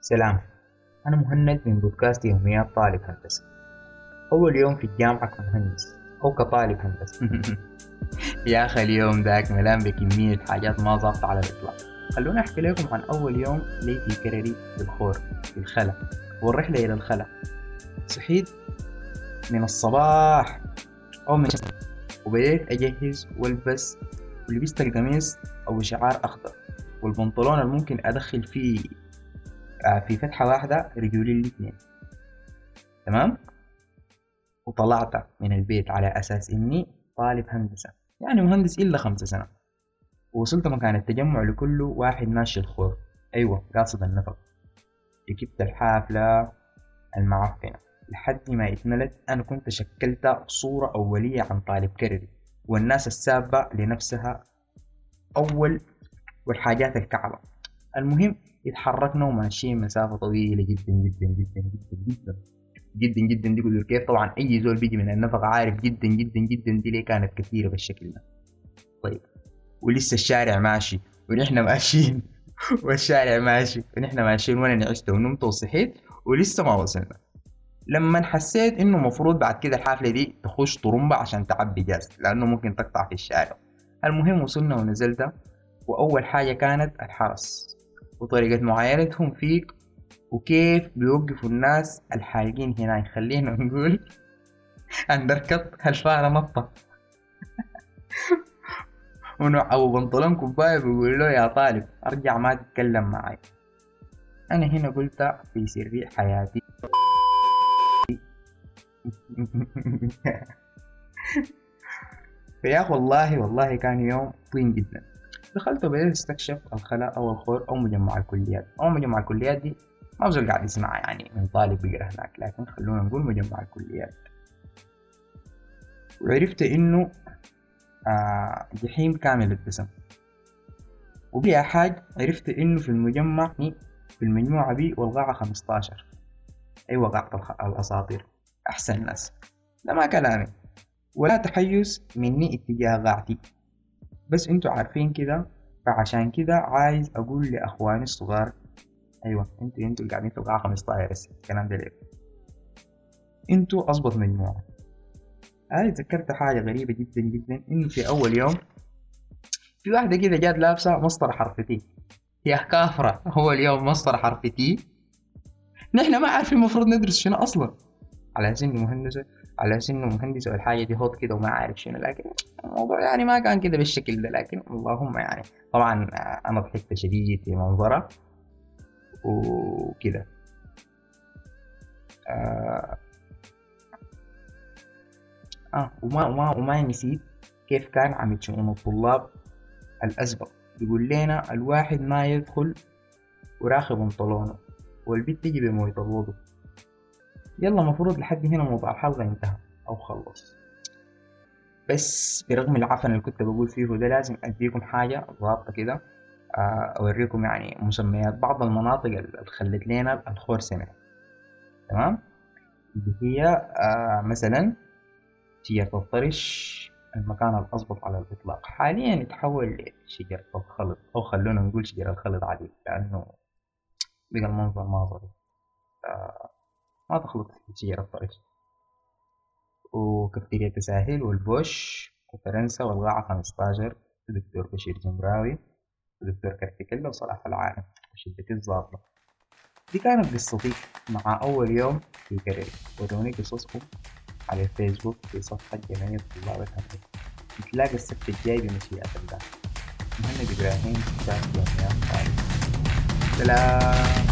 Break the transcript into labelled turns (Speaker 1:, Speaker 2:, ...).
Speaker 1: سلام. أنا مهند من بودكاست يوميات طالب هندسة. أول يوم في الجامعة كمهندس أو كطالب هندسة. يا أخي اليوم ذاك ملان بكمية حاجات ما ظابطة على الإطلاق. خلوني أحكي لكم عن أول يوم لي في كرري في الخور في الخلا. والرحلة إلى الخلا. صحيت من الصباح أو من وبديت أجهز والبس ولبست القميص أو شعار أخضر والبنطلون اللي ممكن أدخل فيه في فتحة واحدة رجولي الاثنين. تمام؟ وطلعت من البيت على أساس إني طالب هندسة. يعني مهندس إلا خمسة سنة. ووصلت مكان التجمع لكل واحد ماشي الخور. أيوة قاصد النفق. ركبت الحافلة المعفنة. لحد ما اتملت أنا كنت شكلت صورة أولية عن طالب كردي والناس السابة لنفسها أول والحاجات الكعبة. المهم اتحركنا وماشيين مسافة طويلة جدا جدا جدا جدا جدا جدا جدا دي قدر كيف؟ طبعا أي زول بيجي من النفق عارف جدا جدا جدا دي ليه كانت كثيرة بالشكل ده. طيب ولسه الشارع ماشي ونحن ماشيين. والشارع ماشي ونحن ماشيين وأنا نعست ونمت وصحيت ولسه ما وصلنا. لما حسيت إنه مفروض بعد كده الحافلة دي تخش طرمبة عشان تعبي جاز لأنه ممكن تقطع في الشارع. المهم وصلنا ونزلت وأول حاجة كانت الحرس. وطريقة معاينتهم فيك وكيف بيوقفوا الناس الحالقين هنا. خلينا نقول اندركت هالفارة نطة ونوع بنطلون كوباية بيقول له يا طالب أرجع ما تتكلم معي. أنا هنا قلت في سر حياتي. فيا والله والله كان يوم طين جدا. دخلت وبدأت أستكشف الخلاء أو الخور أو مجمع الكليات. أو مجمع الكليات دي ما بزول قاعد يسمع يعني من طالب بيقرا هناك لكن خلونا نقول مجمع الكليات. وعرفت إنه آه جحيم كامل الدسم وبيها حاج عرفت إنه في المجمع في المجموعة بي والقاعة خمستاشر. أيوة قاعة الأساطير. أحسن ناس. ده ما كلامي. ولا تحيز مني اتجاه قاعتي بس أنتوا عارفين كده فعشان كده عايز أقول لأخواني الصغار أيوه أنتوا أنتوا اللي قاعدين في القاعة 15 بس الكلام ده ليه؟ أنتوا اظبط مجموعه هاي تذكرت حاجة غريبة جدا جدا انه في أول يوم في واحدة كده جات لابسة مسطرة حرف تي يا كافرة. هو اليوم مسطرة حرف تي نحن ما عارفين المفروض ندرس شنو أصلا. على إنه مهندسه على أساس إنه مهندس والحاجة دي هوت كده وما عارف شنو لكن الموضوع يعني ما كان كده بالشكل ده. لكن اللهم يعني طبعا أنا ضحكت شديد في منظرة وكده. آه, آه وما وما وما نسيت كيف كان عم يتشؤون الطلاب الأسبق. يقول لنا الواحد ما يدخل وراخي بنطلونه والبنت تجي بموية الوضوء يلا مفروض لحد هنا موضوع الحلقة انتهى أو خلص. بس برغم العفن اللي كنت بقول فيه ده لازم أديكم حاجة ضابطة كده آه، أوريكم يعني مسميات بعض المناطق اللي خلت لنا الخور سمع. تمام؟ اللي هي آه مثلا شجرة الطرش المكان الأضبط على الإطلاق. حاليا يتحول لشجرة الخلط أو خلونا نقول شجرة الخلط عادي لأنه بقى المنظر ما ظريف. آه ما تخلط شجرة الطرش وكافتيريا تساهل والبوش وفرنسا والقاعة 15 الدكتور بشير جمراوي ودكتور كرتكلة وصلاح العالم وشدة الظابطة دي كانت قصتي مع أول يوم في كارير وروني قصصكم على الفيسبوك في صفحة جمعية طلاب الهندسة نتلاقى السبت الجاي بمشيئة الله. مهند إبراهيم كتاب جمعية سلام.